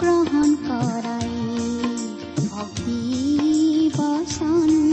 গ্ৰহণ কৰাই ভক্তি বচন।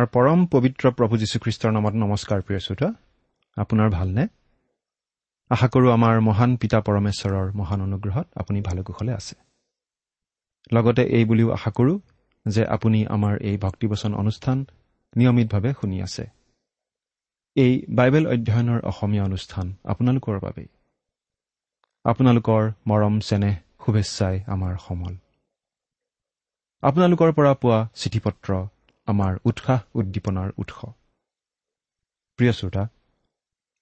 আমাৰ পৰম পবিত্ৰ প্ৰভু যীশুখ্ৰীষ্টৰ নামত নমস্কাৰ প্ৰিয় শ্ৰোতা। আপোনাৰ ভালনে? আশা কৰোঁ আমাৰ মহান পিতা পৰমেশ্বৰৰ মহান অনুগ্ৰহত আপুনি ভালে কুশলে আছে। লগতে এই বুলিও আশা কৰোঁ যে আপুনি আমাৰ এই ভক্তিবচন অনুষ্ঠান নিয়মিতভাৱে শুনি আছে। এই বাইবেল অধ্যয়নৰ অসমীয়া অনুষ্ঠান আপোনালোকৰ বাবেই। আপোনালোকৰ মৰম চেনেহ শুভেচ্ছাই আমাৰ সমল। আপোনালোকৰ পৰা পোৱা চিঠি পত্ৰ আমাৰ উৎসাহ উদ্দীপনাৰ উৎস। প্ৰিয় শ্ৰোতা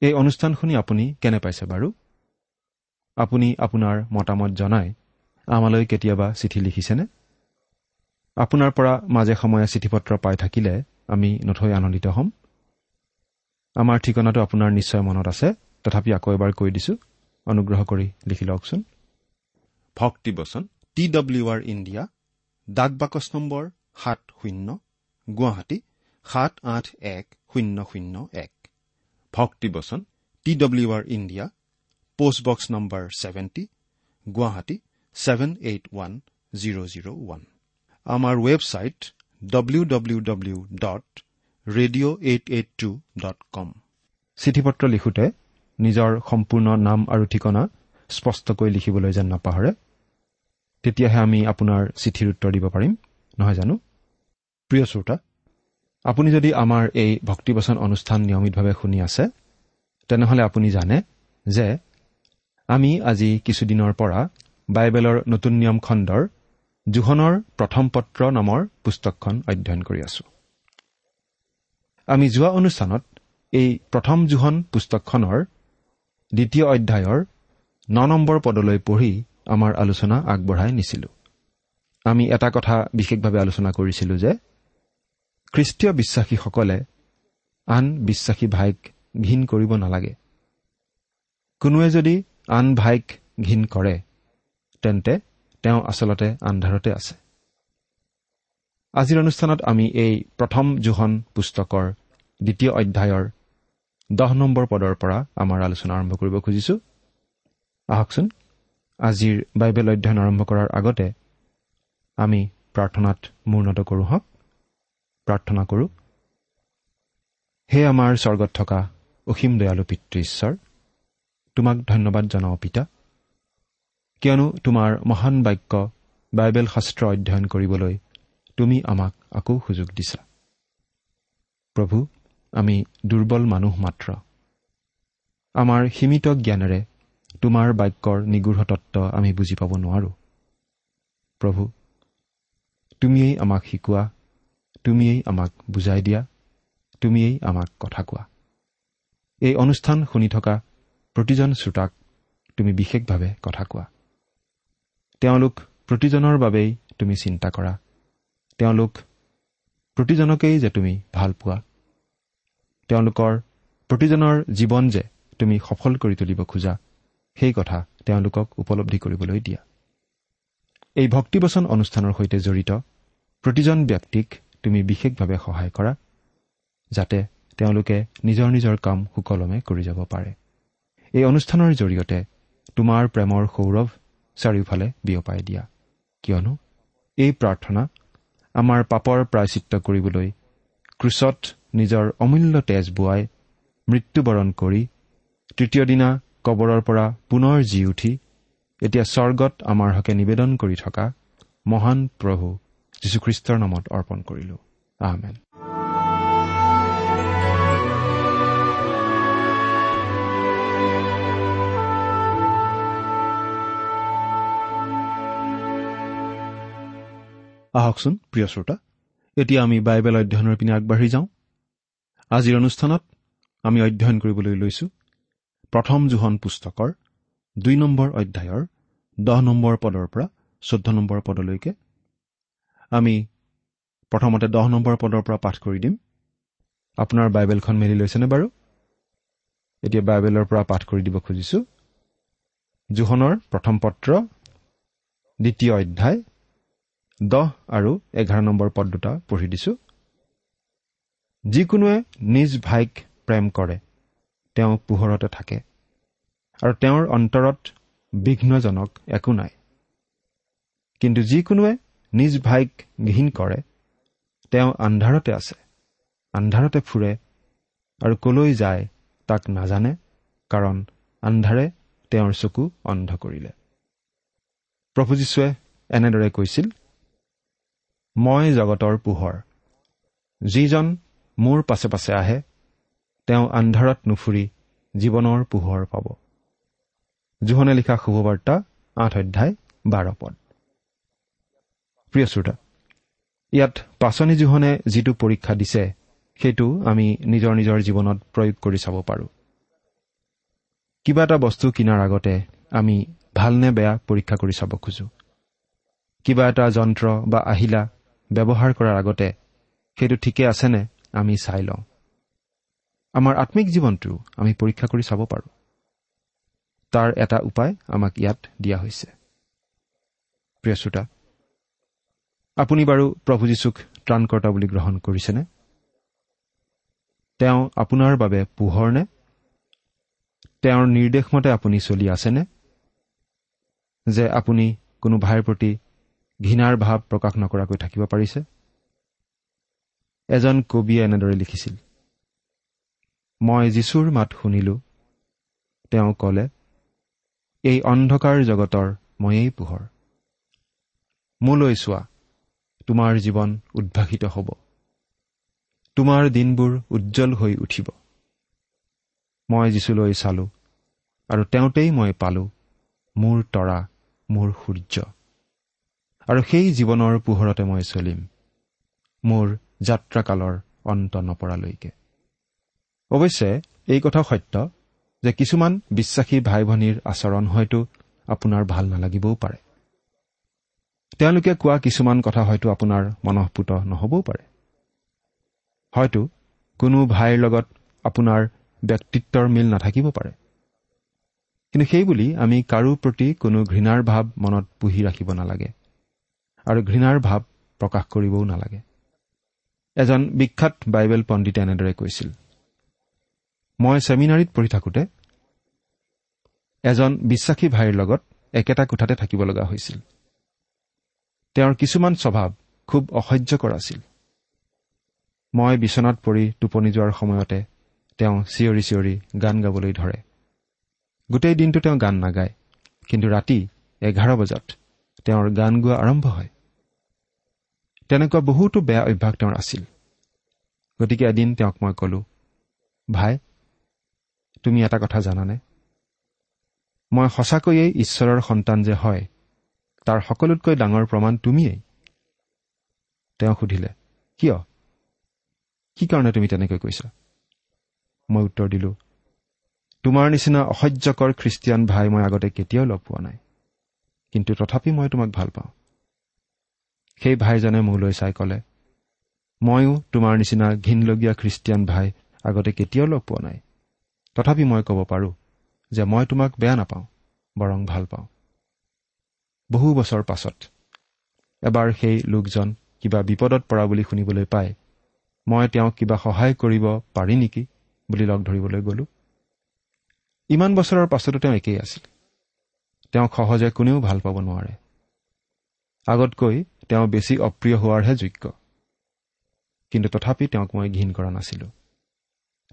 এই অনুষ্ঠান শুনি আপুনি কেনে পাইছে বাৰু? আপুনি আপোনাৰ মতামত জনাই আমালৈ কেতিয়াবা চিঠি লিখিছেনে? আপোনাৰ পৰা মাজে সময়ে চিঠি পত্ৰ পাই থাকিলে আমি নথৈ আনন্দিত হ'ম। আমাৰ ঠিকনাটো আপোনাৰ নিশ্চয় মনত আছে তথাপি আকৌ এবাৰ কৈ দিছো। অনুগ্ৰহ কৰি লিখি লওকচোন। ভক্তিবচন টি ডব্লিউ আৰ ইণ্ডিয়া ডাক বাকচ নম্বৰ সাত শূন্য। গুৱাহাটী সাত আঠ এক শূন্য শূন্য এক। ভক্তিবচন T W R India postbox number seventy Guwahati seven eight one zero' zero' one. আমাৰ website W W W dot radio' eight eight two dot com চিঠি পত্ৰ লিখোঁতে নিজৰ সম্পূৰ্ণ নাম আৰু ঠিকনা স্পষ্টকৈ লিখিবলৈ যেন নাপাহৰে তেতিয়াহে আমি আপোনাৰ চিঠিৰ উত্তৰ দিব পাৰিম নহয় জানো? প্ৰিয় শ্ৰোতা আপুনি যদি আমাৰ এই ভক্তিবচন অনুষ্ঠান নিয়মিতভাৱে শুনি আছে তেনেহ'লে আপুনি জানে যে আমি আজি কিছুদিনৰ পৰা বাইবেলৰ নতুন নিয়ম খণ্ডৰ জোহনৰ প্ৰথম পত্ৰ নামৰ পুস্তকখন অধ্যয়ন কৰি আছো। আমি যোৱা অনুষ্ঠানত এই প্ৰথম জোহন পুস্তকখনৰ দ্বিতীয় অধ্যায়ৰ ন নম্বৰ পদলৈ পঢ়ি আমাৰ আলোচনা আগবঢ়াই নিছিলো। আমি এটা কথা বিশেষভাৱে আলোচনা কৰিছিলো যে খ্ৰীষ্টীয় বিশ্বাসীসকলে আন বিশ্বাসী ভাইক ঘীন কৰিব নালাগে। কোনোৱে যদি আন ভাইক ঘীন কৰে তেন্তে তেওঁ আচলতে আন্ধাৰতে আছে। আজিৰ অনুষ্ঠানত আমি এই প্ৰথম জোহন পুস্তকৰ দ্বিতীয় অধ্যায়ৰ দহ নম্বৰ পদৰ পৰা আমাৰ আলোচনা আৰম্ভ কৰিব খুজিছো। আহকচোন আজিৰ বাইবেল অধ্যয়ন আৰম্ভ কৰাৰ আগতে আমি প্ৰাৰ্থনাত মূৰ্ণত কৰোঁ হওক প্ৰাৰ্থনা কৰোঁ। হে আমাৰ স্বৰ্গত থকা অসীম দয়ালু পিতৃ ঈশ্বৰ তোমাক ধন্যবাদ জনাওঁ পিতা। কিয়নো তোমাৰ মহান বাক্য বাইবেল শাস্ত্ৰ অধ্যয়ন কৰিবলৈ তুমি আমাক আকৌ সুযোগ দিছা। প্ৰভু আমি দুৰ্বল মানুহ মাত্ৰ। আমাৰ সীমিত জ্ঞানেৰে তোমাৰ বাক্যৰ নিগূঢ় তত্ত্ব আমি বুজি পাব নোৱাৰো। প্ৰভু তুমিয়েই আমাক শিকোৱা তুমিয়েই আমাক বুজাই দিয়া তুমিয়েই আমাক কথা কোৱা। এই অনুষ্ঠান শুনি থকা প্ৰতিজন শ্ৰোতাক তুমি বিশেষভাৱে কথা কোৱা। তেওঁলোক প্ৰতিজনৰ বাবেই তুমি চিন্তা কৰা। তেওঁলোক প্ৰতিজনকেই যে তুমি ভাল পোৱা। তেওঁলোকৰ প্ৰতিজনৰ জীৱন যে তুমি সফল কৰি তুলিব খোজা সেই কথা তেওঁলোকক উপলব্ধি কৰিবলৈ দিয়া। এই ভক্তিবচন অনুষ্ঠানৰ সৈতে জড়িত প্ৰতিজন ব্যক্তিক তুমি বিশেষভাৱে সহায় কৰা যাতে তেওঁলোকে নিজৰ নিজৰ কাম সুকলমে কৰি যাব পাৰে। এই অনুষ্ঠানৰ জৰিয়তে তোমাৰ প্ৰেমৰ সৌৰভ চাৰিওফালে বিয়পাই দিয়া। কিয়নো এই প্ৰাৰ্থনা আমাৰ পাপৰ প্ৰায়চিত্ৰ কৰিবলৈ ক্ৰুচত নিজৰ অমূল্য তেজ বোৱাই মৃত্যুবৰণ কৰি তৃতীয় দিনা কবৰৰ পৰা পুনৰ জি উঠি এতিয়া স্বৰ্গত আমাৰ হকে নিবেদন কৰি থকা মহান প্ৰভু যীশুখ্ৰীষ্টৰ নামত অৰ্পণ কৰিলো। আহমেন আহকচোন প্ৰিয় শ্ৰোতা এতিয়া আমি বাইবেল অধ্যয়নৰ পিনে আগবাঢ়ি যাওঁ। আজিৰ অনুষ্ঠানত আমি অধ্যয়ন কৰিবলৈ লৈছো প্ৰথম জোহন পুস্তকৰ দুই নম্বৰ অধ্যায়ৰ দহ নম্বৰ পদৰ পৰা চৈধ্য নম্বৰ পদলৈকে আমি প্ৰথমতে দহ নম্বৰ পদৰ পৰা পাঠ কৰি দিম। আপোনাৰ বাইবেলখন মেলি লৈছেনে বাৰু? এতিয়া বাইবেলৰ পৰা পাঠ কৰি দিব খুজিছো। জোহনৰ প্ৰথম পত্ৰ দ্বিতীয় অধ্যায় দহ আৰু এঘাৰ নম্বৰ পদ দুটা পঢ়ি দিছো। যিকোনোৱে নিজ ভাইক প্ৰেম কৰে তেওঁ পোহৰতে থাকে আৰু তেওঁৰ অন্তৰত বিঘ্নজনক একো নাই। কিন্তু যিকোনোৱে নিজ ভাইক ঘীন কৰে। তেওঁ আন্ধাৰতে আছে আন্ধাৰতে ফুৰে আৰু কলৈ যায় তাক নাজানে কাৰণ আন্ধাৰে তেওঁৰ চকু অন্ধ কৰিলে। প্ৰভু যীশুৱে এনেদৰে কৈছিল মই জগতৰ পোহৰ। যিজন মোৰ পাছে পাছে আহে তেওঁ আন্ধাৰত নুফুৰি জীৱনৰ পোহৰ পাব। জোহনে লিখা শুভবাৰ্তা আঠ অধ্যায় বাৰ পদ। প্ৰিয় শ্ৰোতা ইয়াত পাচনি জোহনে যিটো পৰীক্ষা দিছে সেইটো আমি নিজৰ নিজৰ জীৱনত প্ৰয়োগ কৰি চাব পাৰোঁ। কিবা এটা বস্তু কিনাৰ আগতে আমি ভালনে বেয়া পৰীক্ষা কৰি চাব খোজোঁ। কিবা এটা যন্ত্ৰ বা আহিলা ব্যৱহাৰ কৰাৰ আগতে সেইটো ঠিকে আছেনে আমি চাই লওঁ। আমাৰ আত্মিক জীৱনটো আমি পৰীক্ষা কৰি চাব পাৰোঁ। তাৰ এটা উপায় আমাক ইয়াত দিয়া হৈছে। প্ৰিয় শ্ৰোতা আপুনি বাৰু প্ৰভু যীশুক ত্ৰাণকৰ্তা বুলি গ্ৰহণ কৰিছেনে? তেওঁ আপোনাৰ বাবে পোহৰ নে? তেওঁৰ নিৰ্দেশমতে আপুনি চলি আছেনে? যে আপুনি কোনো ভাইৰ প্ৰতি ঘৃণাৰ ভাৱ প্ৰকাশ নকৰাকৈ থাকিব পাৰিছে? এজন কবিয়ে এনেদৰে লিখিছিল মই যীশুৰ মাত শুনিলো। তেওঁ কলে এই অন্ধকাৰ জগতৰ ময়েই পোহৰ। মোলৈ চোৱা। তোমাৰ জীৱন উদ্ভাসিত হ'ব। তোমাৰ দিনবোৰ উজ্জ্বল হৈ উঠিব। মই যীচুলৈ চালো আৰু তেওঁতেই মই পালো মোৰ তৰা মোৰ সূৰ্য। আৰু সেই জীৱনৰ পোহৰতে মই চলিম মোৰ যাত্ৰাকালৰ অন্ত নপৰালৈকে। অৱশ্যে এই কথাও সত্য যে কিছুমান বিশ্বাসী ভাই ভনীৰ আচৰণ হয়তো আপোনাৰ ভাল নালাগিবও পাৰে। তেওঁলোকে কোৱা কিছুমান কথা হয়তো আপোনাৰ মনঃপুত নহবও পাৰে। হয়তো কোনো ভাইৰ লগত আপোনাৰ ব্যক্তিত্বৰ মিল নাথাকিব পাৰে। কিন্তু সেইবুলি আমি কাৰো প্ৰতি কোনো ঘৃণাৰ ভাৱ মনত পুহি ৰাখিব নালাগে আৰু ঘৃণাৰ ভাৱ প্ৰকাশ কৰিবও নালাগে। এজন বিখ্যাত বাইবেল পণ্ডিতে এনেদৰে কৈছিল মই ছেমিনাৰীত পঢ়ি থাকোঁতে এজন বিশ্বাসী ভাইৰ লগত একেটা কোঠাতে থাকিব লগা হৈছিল। তেওঁৰ কিছুমান স্বভাৱ খুব অসহ্যকৰ আছিল। মই বিচনাত পৰি টোপনি যোৱাৰ সময়তে তেওঁ চিঞৰি চিঞৰি গান গাবলৈ ধৰে। গোটেই দিনটো তেওঁ গান নাগায় কিন্তু ৰাতি এঘাৰ বজাত তেওঁৰ গান গোৱা আৰম্ভ হয়। তেনেকুৱা বহুতো বেয়া অভ্যাস তেওঁৰ আছিল। গতিকে এদিন তেওঁক মই কলো ভাই তুমি এটা কথা জানানে? মই সঁচাকৈয়ে ঈশ্বৰৰ সন্তান যে হয় তাৰ সকলোতকৈ ডাঙৰ প্ৰমাণ তুমিয়েই। তেওঁ সুধিলে কিয়? কি কাৰণে তুমি তেনেকৈ কৈছা? মই উত্তৰ দিলো তোমাৰ নিচিনা অসহ্যকৰ খ্ৰীষ্টিয়ান ভাই মই আগতে কেতিয়াও লগ পোৱা নাই কিন্তু তথাপি মই তোমাক ভাল পাওঁ। সেই ভাইজনে মোলৈ চাই ক'লে ময়ো তোমাৰ নিচিনা ঘিনলগীয়া খ্ৰীষ্টিয়ান ভাই আগতে কেতিয়াও লগ পোৱা নাই। তথাপি মই ক'ব পাৰোঁ যে মই তোমাক বেয়া নাপাওঁ বৰং ভাল পাওঁ। বহু বছৰ পাছত। এবাৰ সেই লোকজন কিবা বিপদত পৰা বুলি শুনিবলৈ পাই মই তেওঁক কিবা সহায় কৰিব পাৰি নেকি বুলি লগ ধৰিবলৈ গ'লো। ইমান বছৰৰ পাছতো তেওঁ একেই আছিল। তেওঁক সহজে কোনেও ভাল পাব নোৱাৰে। আগতকৈ তেওঁ বেছি অপ্ৰিয় হোৱাৰহে যোগ্য। কিন্তু তথাপি তেওঁক মই ঘীন কৰা নাছিলো।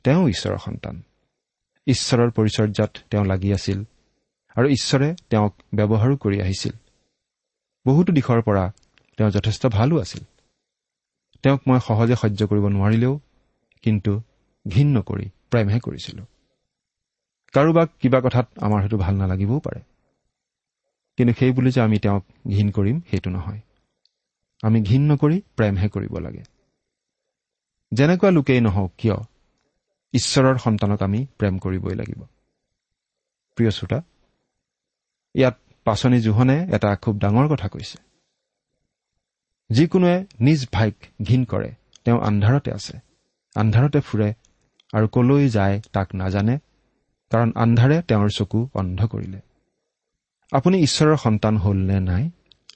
তেওঁ ঈশ্বৰৰ সন্তান। ঈশ্বৰৰ পৰিচৰ্যাত তেওঁ লাগি আছিল আৰু ঈশ্বৰে তেওঁক ব্যৱহাৰো কৰি আহিছিল। বহুতো দিশৰ পৰা তেওঁ যথেষ্ট ভালো আছিল। তেওঁক মই সহজে সহ্য কৰিব নোৱাৰিলেও কিন্তু ঘীন নকৰি প্ৰেমহে কৰিছিলোঁ। কাৰোবাক কিবা কথাত আমাৰ হয়তো ভাল নালাগিবও পাৰে। কিন্তু সেই বুলি যে আমি তেওঁক ঘীন কৰিম সেইটো নহয়। আমি ঘীন নকৰি প্ৰেমহে কৰিব লাগে। যেনেকুৱা লোকেই নহওক কিয় ঈশ্বৰৰ সন্তানক আমি প্ৰেম কৰিবই লাগিব। প্ৰিয় শ্ৰোতা ইয়াত পাচনি জোহনে এটা খুব ডাঙৰ কথা কৈছে। যিকোনোৱে নিজ ভাইক ঘীন কৰে তেওঁ আন্ধাৰতে আছে। আন্ধাৰতে ফুৰে আৰু কলৈ যায় তাক নাজানে কাৰণ আন্ধাৰে তেওঁৰ চকু অন্ধ কৰিলে। আপুনি ঈশ্বৰৰ সন্তান হ'ল নে নাই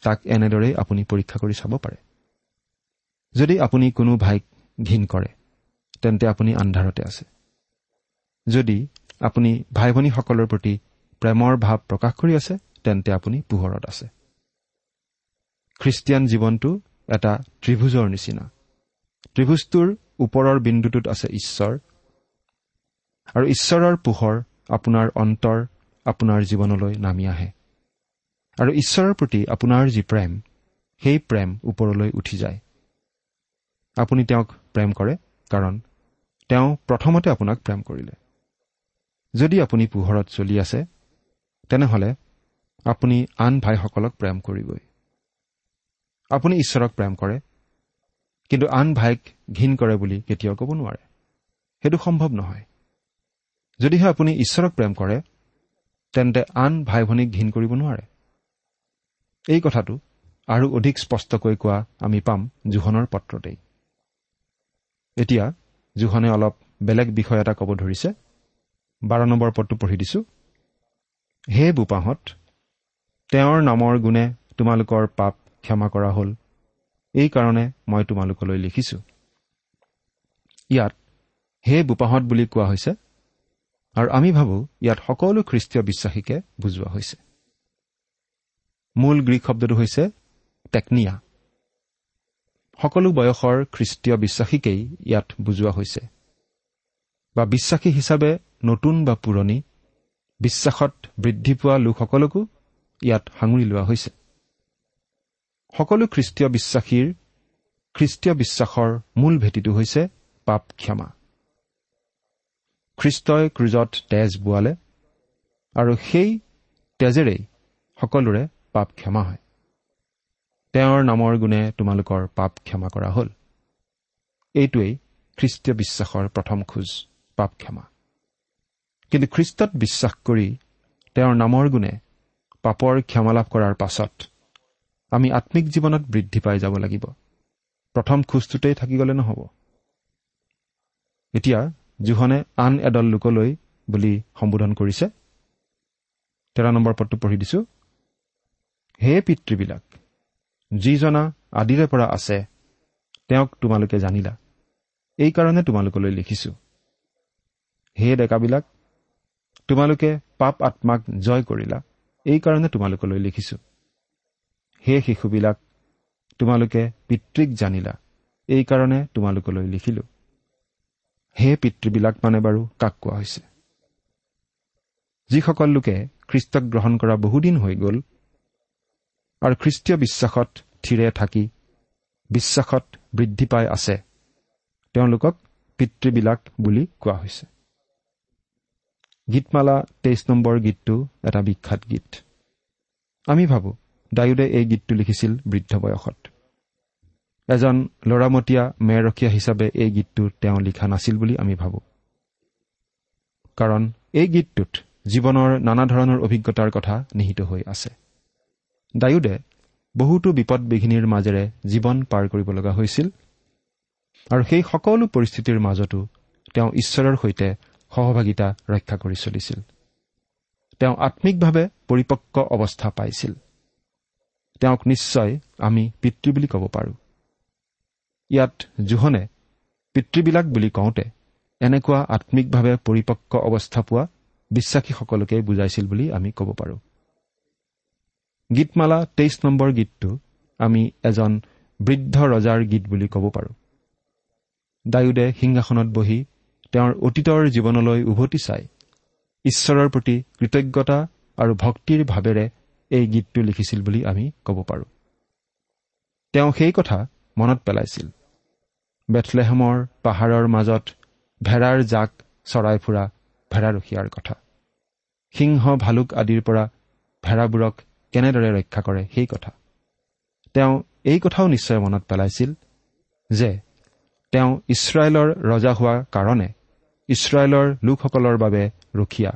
তাক এনেদৰেই আপুনি পৰীক্ষা কৰি চাব পাৰে। যদি আপুনি কোনো ভাইক ঘীন কৰে তেন্তে আপুনি আন্ধাৰতে আছে। যদি আপুনি ভাই ভনীসকলৰ প্ৰতি প্ৰেমৰ ভাৱ প্ৰকাশ কৰি আছে তেন্তে আপুনি পোহৰত আছে। খ্ৰীষ্টিয়ান জীৱনটো এটা ত্ৰিভুজৰ নিচিনা। ত্ৰিভুজটোৰ ওপৰৰ বিন্দুটোত আছে ঈশ্বৰ। আৰু ঈশ্বৰৰ পোহৰ আপোনাৰ অন্তৰ আপোনাৰ জীৱনলৈ নামি আহে। আৰু ঈশ্বৰৰ প্ৰতি আপোনাৰ যি প্ৰেম সেই প্ৰেম ওপৰলৈ উঠি যায়। আপুনি তেওঁক প্ৰেম কৰে কাৰণ তেওঁ প্ৰথমতে আপোনাক প্ৰেম কৰিলে। যদি আপুনি পোহৰত চলি আছে তেনেহ'লে আপুনি আন ভাইসকলক প্ৰেম কৰিবই। আপুনি ঈশ্বৰক প্ৰেম কৰে কিন্তু আন ভাইক ঘীন কৰে বুলি কেতিয়াও ক'ব নোৱাৰে। সেইটো সম্ভৱ নহয়। যদিহে আপুনি ঈশ্বৰক প্ৰেম কৰে তেন্তে আন ভাই ভনীক ঘীন কৰিব নোৱাৰে। এই কথাটো আৰু অধিক স্পষ্টকৈ কোৱা আমি পাম জোহনৰ পত্ৰতেই। এতিয়া জোহনে অলপ বেলেগ বিষয় এটা ক'ব ধৰিছে। বাৰ নম্বৰ পদটো পঢ়ি দিছো। হে বোপাহঁত তেওঁৰ নামৰ গুণে তোমালোকৰ পাপ ক্ষমা কৰা হ'ল। এইকাৰণে মই তোমালোকলৈ লিখিছো। ইয়াত হে বোপাহঁত বুলি কোৱা হৈছে আৰু আমি ভাবোঁ ইয়াত সকলো খ্ৰীষ্টীয় বিশ্বাসীকে বুজোৱা হৈছে। মূল গ্ৰীক শব্দটো হৈছে টেকনিয়া। সকলো বয়সৰ খ্ৰীষ্টীয় বিশ্বাসীকেই ইয়াত বুজোৱা হৈছে। বা বিশ্বাসী হিচাপে নতুন বা পুৰণি বিশ্বাসত বৃদ্ধি পোৱা লোকসকলকো ইয়াত সাঙুৰি লোৱা হৈছে। সকলো খ্ৰীষ্টীয় বিশ্বাসীৰ খ্ৰীষ্টীয় বিশ্বাসৰ মূল ভেটিটো হৈছে পাপ ক্ষমা। খ্ৰীষ্টই ক্ৰুজত তেজ বোৱালে আৰু সেই তেজেৰেই সকলোৰে পাপ ক্ষমা হয়। তেওঁৰ নামৰ গুণে তোমালোকৰ পাপ ক্ষমা কৰা হ'ল। এইটোৱেই খ্ৰীষ্টীয় বিশ্বাসৰ প্ৰথম খোজ পাপ ক্ষমা। কিন্তু খ্ৰীষ্টত বিশ্বাস কৰি তেওঁৰ নামৰ গুণে পাপৰ ক্ষমা লাভ কৰাৰ পাছত আমি আত্মিক জীৱনত বৃদ্ধি পাই যাব লাগিব। প্ৰথম খোজটোতেই থাকি গ'লে নহ'ব। এতিয়া জোহনে আন এডল লোকলৈ বুলি সম্বোধন কৰিছে। তেৰ নম্বৰ পদটো পঢ়ি দিছো। হে পিতৃবিলাক যিজনা আদিৰে পৰা আছে তেওঁক তোমালোকে জানিলা। এইকাৰণে তোমালোকলৈ লিখিছো। হে ডেকাবিলাক তোমালোকে পাপ আত্মাক জয় কৰিলা। এইকাৰণে তোমালোকলৈ লিখিছো। হে শিশুবিলাক তোমালোকে পিতৃক জানিলা এইকাৰণে তোমালোকলৈ লিখিলো। হে পিতৃবিলাক মানে বাৰু কাক কোৱা হৈছে? যিসকল লোকে খ্ৰীষ্টক গ্ৰহণ কৰা বহুদিন হৈ গ'ল আৰু খ্ৰীষ্টীয় বিশ্বাসত থিৰে থাকি বিশ্বাসত বৃদ্ধি পাই আছে তেওঁলোকক পিতৃবিলাক বুলি কোৱা হৈছে। গীতমালা তেইছ নম্বৰ গীতটো এটা বিখ্যাত গীত। আমি ভাবোঁ ডায়ুদে এই গীতটো লিখিছিল বৃদ্ধ বয়সত। এজন লৰামতীয়া মেৰখীয়া হিচাপে এই গীতটো তেওঁ লিখা নাছিল বুলি আমি ভাবোঁ। কাৰণ এই গীতটোত জীৱনৰ নানা ধৰণৰ অভিজ্ঞতাৰ কথা নিহিত হৈ আছে। ডায়ুদে বহুতো বিপদ বিঘিনিৰ মাজেৰে জীৱন পাৰ কৰিব লগা হৈছিল। আৰু সেই সকলো পৰিস্থিতিৰ মাজতো তেওঁ ঈশ্বৰৰ সৈতে সহভাগিতা ৰক্ষা কৰি চলিছিল। তেওঁ আম্মিকভাৱে পৰিপক্ক অৱস্থা পাইছিল। তেওঁক নিশ্চয় আমি পিতৃ বুলি ক'ব পাৰোঁ। ইয়াত জোহনে পিতৃবিলাক বুলি কওঁতে এনেকুৱা আম্মিকভাৱে পৰিপক্ক অৱস্থা পোৱা বিশ্বাসীসকলকে বুজাইছিল বুলি আমি ক'ব পাৰোঁ। গীতমালা তেইছ নম্বৰ গীতটো আমি এজন বৃদ্ধ ৰজাৰ গীত বুলি ক'ব পাৰোঁ। ডায়ুদে সিংহাসনত বহি তেওঁৰ অতীতৰ জীৱনলৈ উভতি চাই ঈশ্বৰৰ প্ৰতি কৃতজ্ঞতা আৰু ভক্তিৰ ভাৱেৰে এই গীতটো লিখিছিল বুলি আমি ক'ব পাৰোঁ। তেওঁ সেই কথা মনত পেলাইছিল। বেথলেহেমৰ পাহাৰৰ মাজত ভেড়াৰ জাক চৰাই ফুৰা ভেড়াৰখীয়াৰ কথা। সিংহ ভালুক আদিৰ পৰা ভেড়াবোৰক কেনেদৰে ৰক্ষা কৰে সেই কথা। তেওঁ এই কথাও নিশ্চয় মনত পেলাইছিল যে তেওঁ ইছৰাইলৰ ৰজা হোৱাৰ কাৰণে ইছৰাইলৰ লোকসকলৰ বাবে ৰখীয়া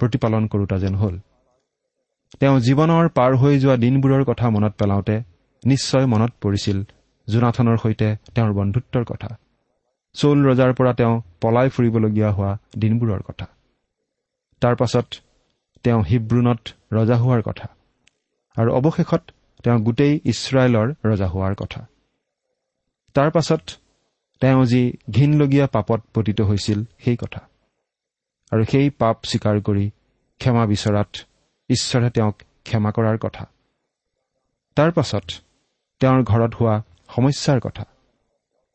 প্ৰতিপালন কৰোতা যেন হ'ল। তেওঁ জীৱনৰ পাৰ হৈ যোৱা দিনবোৰৰ কথা মনত পেলাওঁতে নিশ্চয় মনত পৰিছিল জোনাথনৰ সৈতে তেওঁৰ বন্ধুত্বৰ কথা। চৌল ৰজাৰ পৰা তেওঁ পলাই ফুৰিবলগীয়া হোৱা দিনবোৰৰ কথা। তাৰ পাছত তেওঁ হিব্ৰুণত ৰজা হোৱাৰ কথা আৰু অৱশেষত তেওঁ গোটেই ইছৰাইলৰ ৰজা হোৱাৰ কথা। তাৰ পাছত তেওঁ যি ঘীনলগীয়া পাপত পতিত হৈছিল সেই কথা। আৰু সেই পাপ স্বীকাৰ কৰি ক্ষমা বিচৰাত ঈশ্বৰে তেওঁক ক্ষমা কৰাৰ কথা। তাৰ পাছত তেওঁৰ ঘৰত হোৱা সমস্যাৰ কথা।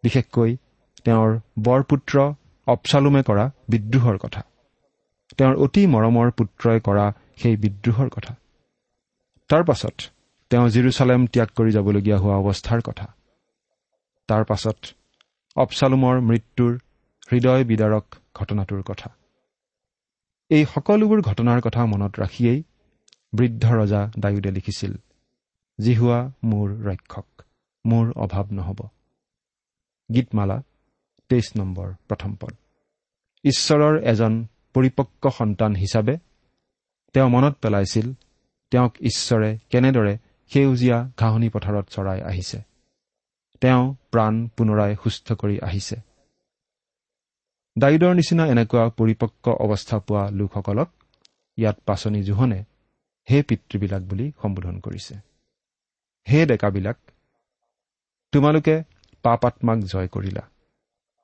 বিশেষকৈ তেওঁৰ বৰপুত্ৰ অপচালুমে কৰা বিদ্ৰোহৰ কথা। তেওঁৰ অতি মৰমৰ পুত্ৰই কৰা সেই বিদ্ৰোহৰ কথা। তাৰ পাছত তেওঁ জিৰচালেম ত্যাগ কৰি যাবলগীয়া হোৱা অৱস্থাৰ কথা। তাৰ পাছত অপচালুমৰ মৃত্যুৰ হৃদয় বিদাৰক ঘটনাটোৰ কথা। এই সকলোবোৰ ঘটনাৰ কথা মনত ৰাখিয়েই বৃদ্ধ ৰজা ডায়ুদে লিখিছিল জিহুৱা মোৰ ৰক্ষক মোৰ অভাৱ নহ'ব। গীতমালা তেইছ নম্বৰ প্ৰথম পদ। ঈশ্বৰৰ এজন পৰিপক্ক সন্তান হিচাপে তেওঁ মনত পেলাইছিল তেওঁক ঈশ্বৰে কেনেদৰে সেউজীয়া ঘাঁহনি পথাৰত চৰাই আহিছে? তেওঁ প্ৰাণ পুনৰাই সুস্থ কৰি আহিছে। ডায়ুদৰ নিচিনা এনেকুৱা পৰিপক্ক অৱস্থা পোৱা লোকসকলক ইয়াত পাচনি জোহনে হে পিতৃবিলাক বুলি সম্বোধন কৰিছে। হে ডেকাবিলাক তোমালোকে পাপ আত্মাক জয় কৰিলা।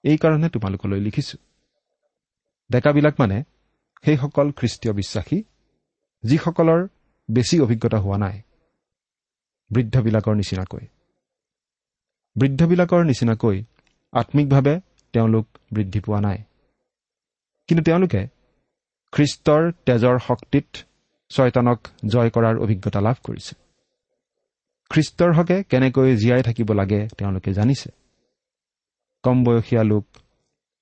এইকাৰণে তোমালোকলৈ লিখিছো। ডেকাবিলাক মানে সেইসকল খ্ৰীষ্টীয় বিশ্বাসী যিসকলৰ বেছি অভিজ্ঞতা হোৱা নাই। বৃদ্ধবিলাকৰ নিচিনাকৈ। বৃদ্ধবিলাকৰ নিচিনাকৈ আত্মিকভাৱে তেওঁলোক বৃদ্ধি পোৱা নাই। কিন্তু তেওঁলোকে খ্ৰীষ্টৰ তেজৰ শক্তিত ছয়তানক জয় কৰাৰ অভিজ্ঞতা লাভ কৰিছে। খ্ৰীষ্টৰ হকে কেনেকৈ জীয়াই থাকিব লাগে তেওঁলোকে জানিছে। কম বয়সীয়া লোক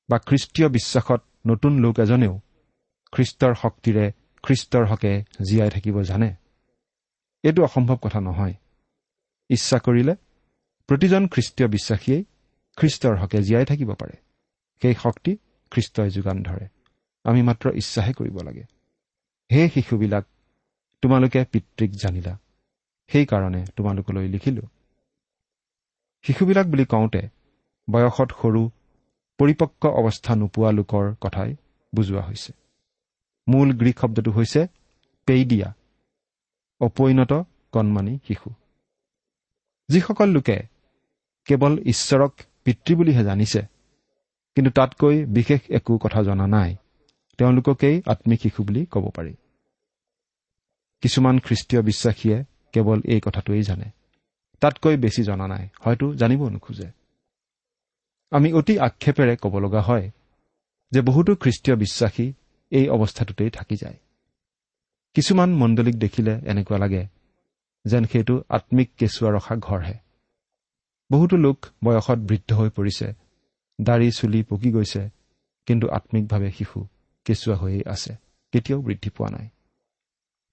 বা খ্ৰীষ্টীয় বিশ্বাসত নতুন লোক এজনেও খ্ৰীষ্টৰ শক্তিৰে খ্ৰীষ্টৰ হকে জীয়াই থাকিব জানে। এইটো অসম্ভৱ কথা নহয়। ইচ্ছা কৰিলে প্ৰতিজন খ্ৰীষ্টীয় বিশ্বাসীয়েই খ্ৰীষ্টৰ হকে জীয়াই থাকিব পাৰে। সেই শক্তি খ্ৰীষ্টই যোগান ধৰে। আমি মাত্ৰ ইচ্ছাহে কৰিব লাগে। সেই শিশুবিলাক তোমালোকে পিতৃক জানিলা। সেইকাৰণে তোমালোকলৈ লিখিলো। শিশুবিলাক বুলি কওঁতে বয়সত সৰু পৰিপক্ক অৱস্থা নোপোৱা লোকৰ কথাই বুজোৱা হৈছে। মূল গ্ৰীক শব্দটো হৈছে পেইডিয়া অপৰিণত কণমানি শিশু। যিসকল লোকে কেৱল ঈশ্বৰক পিতৃ বুলিহে জানিছে। কিন্তু তাতকৈ বিশেষ একো কথা জনা নাই। তেওঁলোককেই আত্মিক শিশু বুলি ক'ব পাৰি। কিছুমান খ্ৰীষ্টীয় বিশ্বাসীয়ে কেৱল এই কথাটোৱেই জানে। তাতকৈ বেছি জনা নাই। হয়তো জানিব নোখোজে। আমি অতি আক্ষেপেৰে ক'ব লগা হয় যে বহুতো খ্ৰীষ্টীয় বিশ্বাসী এই অৱস্থাটোতেই থাকি যায়। কিছুমান মণ্ডলীক দেখিলে এনেকুৱা লাগে যেন সেইটো আত্মিক কেঁচুৱা ৰখা ঘৰহে। বহুতো লোক বয়সত বৃদ্ধ হৈ পৰিছে। দাড়ি চুলি পকি গৈছে কিন্তু আত্মিকভাৱে শিশু কেঁচুৱা হৈয়ে আছে কেতিয়াও বৃদ্ধি পোৱা নাই।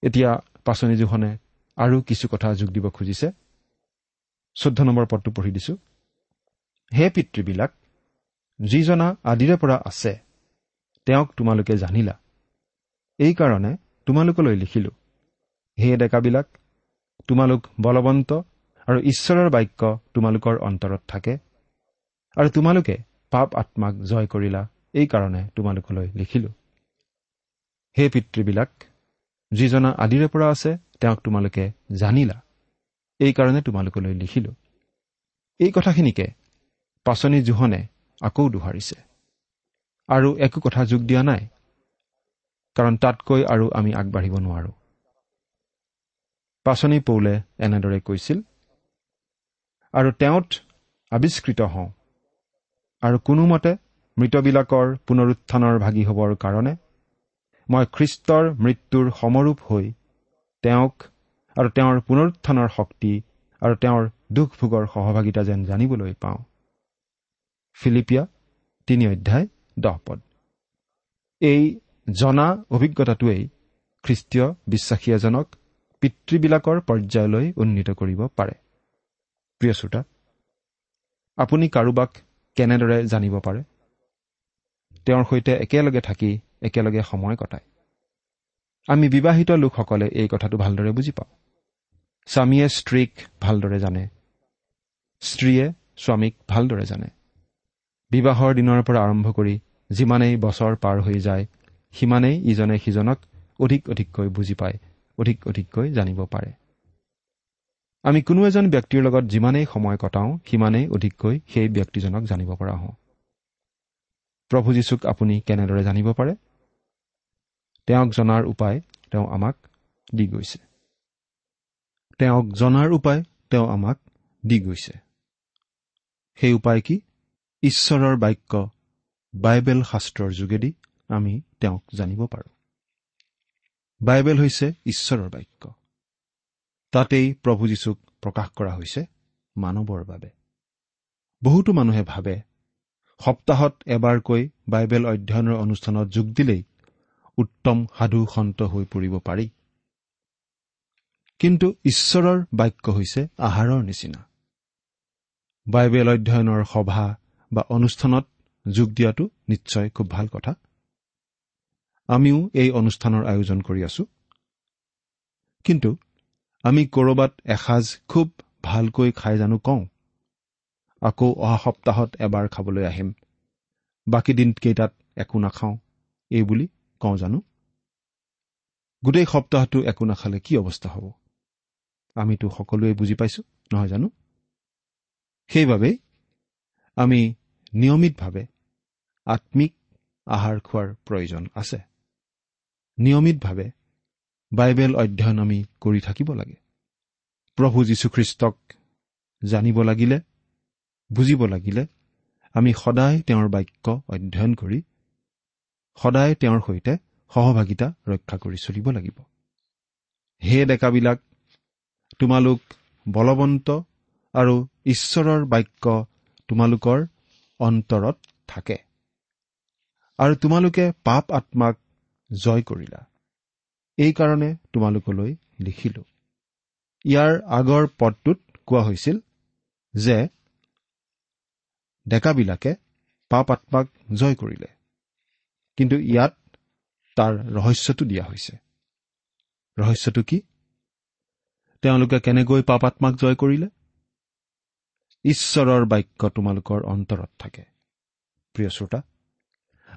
এতিয়া পাচনিজোখনে আৰু কিছু কথা যোগ দিব খুজিছে। চৈধ্য নম্বৰ পদটো পঢ়ি দিছো। হে পিতৃবিলাক যিজনা আদিৰে পৰা আছে তেওঁক তোমালোকে জানিলা। এইকাৰণে তোমালোকলৈ লিখিলো হে ডেকাবিলাক তোমালোক বলৱন্ত আৰু ঈশ্বৰৰ বাক্য তোমালোকৰ অন্তৰত থাকে। আৰু তোমালোকে পাপ আত্মাক জয় কৰিলা এইকাৰণে তোমালোকলৈ লিখিলো। হে পিতৃবিলাক যিজনা আদিৰে পৰা আছে তেওঁক তোমালোকে জানিলা। এইকাৰণে তোমালোকলৈ লিখিলো। এই কথাখিনিকে পাচনি জোহনে আকৌ দোহাৰিছে। আৰু একো কথা যোগ দিয়া নাই কাৰণ তাতকৈ আৰু আমি আগবাঢ়িব নোৱাৰো। পাচনি পৌলে এনেদৰে কৈছিল আৰু তেওঁত আৱিষ্কৃত হওঁ। আৰু কোনোমতে মৃতবিলাকৰ পুনৰুত্থানৰ ভাগি হ'বৰ কাৰণে মই খ্ৰীষ্টৰ মৃত্যুৰ সমৰূপ হৈ তেওঁক আৰু তেওঁৰ পুনৰুত্থানৰ শক্তি আৰু তেওঁৰ দুখ ভোগৰ সহভাগিতা যেন জানিবলৈ পাওঁ। ফিলিপিয়া তিনি অধ্যায় দহ পদ। এই জনা অভিজ্ঞতাটোৱেই খ্ৰীষ্টীয় বিশ্বাসী এজনক পিতৃবিলাকৰ পৰ্যায়লৈ উন্নীত কৰিব পাৰে। প্ৰিয় শ্ৰোতা আপুনি কাৰোবাক কেনেদৰে জানিব পাৰে? তেওঁৰ সৈতে একেলগে থাকি একেলগে সময় কটায়। আমি বিবাহিত লোকসকলে এই কথাটো ভালদৰে বুজি পাওঁ। স্বামীয়ে স্ত্ৰীক ভালদৰে জানে। স্ত্ৰীয়ে স্বামীক ভালদৰে জানে। বিবাহৰ দিনৰ পৰা আৰম্ভ কৰি যিমানেই বছৰ পাৰ হৈ যায় সিমানেই ইজনে সিজনক অধিক অধিককৈ বুজি পায় অধিক অধিককৈ জানিব পাৰে। আমি কোনো এজন ব্যক্তিৰ লগত যিমানেই সময় কটাওঁ সিমানেই অধিককৈ সেই ব্যক্তিজনক জানিব পৰা হওঁ। প্ৰভু যীশুক আপুনি কেনেদৰে জানিব পাৰে? তেওঁক জনাৰ উপায় তেওঁ আমাক দি গৈছে। তেওঁক জনাৰ উপায় তেওঁ আমাক দি গৈছে। সেই উপায় কি? ঈশ্বৰৰ বাক্য বাইবেল শাস্ত্ৰৰ যোগেদি আমি তেওঁক জানিব পাৰোঁ। বাইবেল হৈছে ঈশ্বৰৰ বাক্য। তাতেই প্ৰভু যীশুক প্ৰকাশ কৰা হৈছে মানৱৰ বাবে। বহুতো মানুহে ভাবে সপ্তাহত এবাৰকৈ বাইবেল অধ্যয়নৰ অনুষ্ঠানত যোগ দিলেই উত্তম সাধু সন্ত হৈ পৰিব পাৰি। কিন্তু ঈশ্বৰৰ বাক্য হৈছে আহাৰৰ নিচিনা। বাইবেল অধ্যয়নৰ সভা বা অনুষ্ঠানত যোগ দিয়াটো নিশ্চয় খুব ভাল কথা। আমিও এই অনুষ্ঠানৰ আয়োজন কৰি আছো। কিন্তু আমি ক'ৰবাত এসাঁজ খুব ভালকৈ খাই জানো কওঁ। আকৌ অহা সপ্তাহত এবাৰ খাবলৈ আহিম। বাকী দিনকেইটাত একো নাখাওঁ এই বুলি কওঁ জানো? গোটেই সপ্তাহটো একো নাখালে কি অৱস্থা হ'ব? আমিতো সকলোৱে বুজি পাইছোঁ নহয় জানো? সেইবাবেই আমি নিয়মিতভাৱে আত্মিক আহাৰ খোৱাৰ প্ৰয়োজন আছে। নিয়মিতভাৱে বাইবেল অধ্যয়ন আমি কৰি থাকিব লাগে। প্ৰভু যীশুখ্ৰীষ্টক জানিব লাগিলে বুজিব লাগিলে আমি সদায় তেওঁৰ বাক্য অধ্যয়ন কৰি সদায় তেওঁৰ সৈতে সহভাগিতা ৰক্ষা কৰি চলিব লাগিব। হে ডেকাবিলাক তোমালোক বলৱন্ত আৰু ঈশ্বৰৰ বাক্য তোমালোকৰ অন্তৰত থাকে। আৰু তোমালোকে পাপ আত্মাক জয় কৰিলা। এইকাৰণে তোমালোকলৈ লিখিলো। ইয়াৰ আগৰ পদটোত কোৱা হৈছিল যে ডেকাবিলাকে পাপ আত্মাক জয় কৰিলে। কিন্তু ইয়াত তাৰ ৰহস্যটো দিয়া হৈছে। ৰহস্যটো কি? তেওঁলোকে কেনেকৈ পাপ আত্মাক জয় কৰিলে? ঈশ্বৰৰ বাক্য তোমালোকৰ অন্তৰত থাকে। প্ৰিয় শ্ৰোতা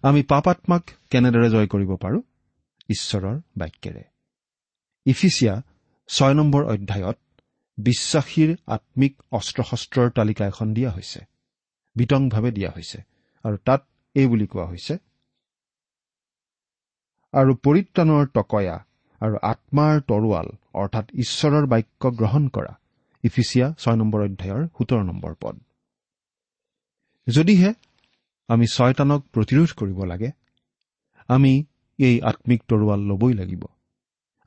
আমি পাপ আত্মাক কেনেদৰে জয় কৰিব পাৰোঁ? ঈশ্বৰৰ বাক্যেৰে। ইফিচিয়া ছয় নম্বৰ অধ্যায়ত বিশ্বাসীৰ আত্মিক অস্ত্ৰ শস্ত্ৰৰ তালিকা এখন দিয়া হৈছে। বিতংভাৱে দিয়া হৈছে আৰু তাত এই বুলি কোৱা হৈছে আৰু পৰিত্ৰাণৰ টকয়া আৰু আত্মাৰ তৰোৱাল অৰ্থাৎ ঈশ্বৰৰ বাক্য গ্ৰহণ কৰা। ইফিচিয়া ছয় নম্বৰ অধ্যায়ৰ সোতৰ নম্বৰ পদ। যদিহে আমি ছয়তানক প্ৰতিৰোধ কৰিব লাগে আমি এই আত্মিক তৰোৱাল ল'বই লাগিব।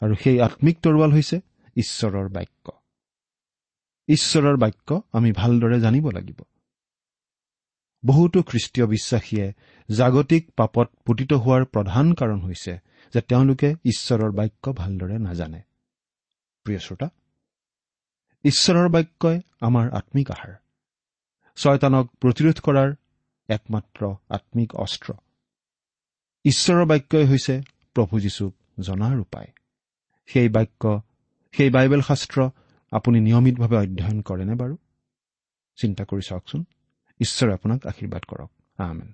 আৰু সেই আত্মিক তৰোৱাল হৈছে ঈশ্বৰৰ বাক্য। ঈশ্বৰৰ বাক্য আমি ভালদৰে জানিব লাগিব। বহুতো খ্ৰীষ্টীয় বিশ্বাসীয়ে জাগতিক পাপত পুতিত হোৱাৰ প্ৰধান কাৰণ হৈছে যে তেওঁলোকে ঈশ্বৰৰ বাক্য ভালদৰে নাজানে। প্ৰিয় শ্ৰোতা ঈশ্বৰৰ বাক্যই আমাৰ আত্মিক আহাৰ। ছয়তানক প্ৰতিৰোধ কৰাৰ একমাত্ৰ আত্মিক অস্ত্ৰ। ঈশ্বৰৰ বাক্যই হৈছে প্ৰভু যীশুক জনাৰ উপায় সেই বাক্য সেই বাইবেল শাস্ত্ৰ আপুনি নিয়মিতভাৱে অধ্যয়ন কৰেনে বাৰু? চিন্তা কৰি চাওকচোন। ঈশ্বৰে আপোনাক আশীৰ্বাদ কৰক। আমেন।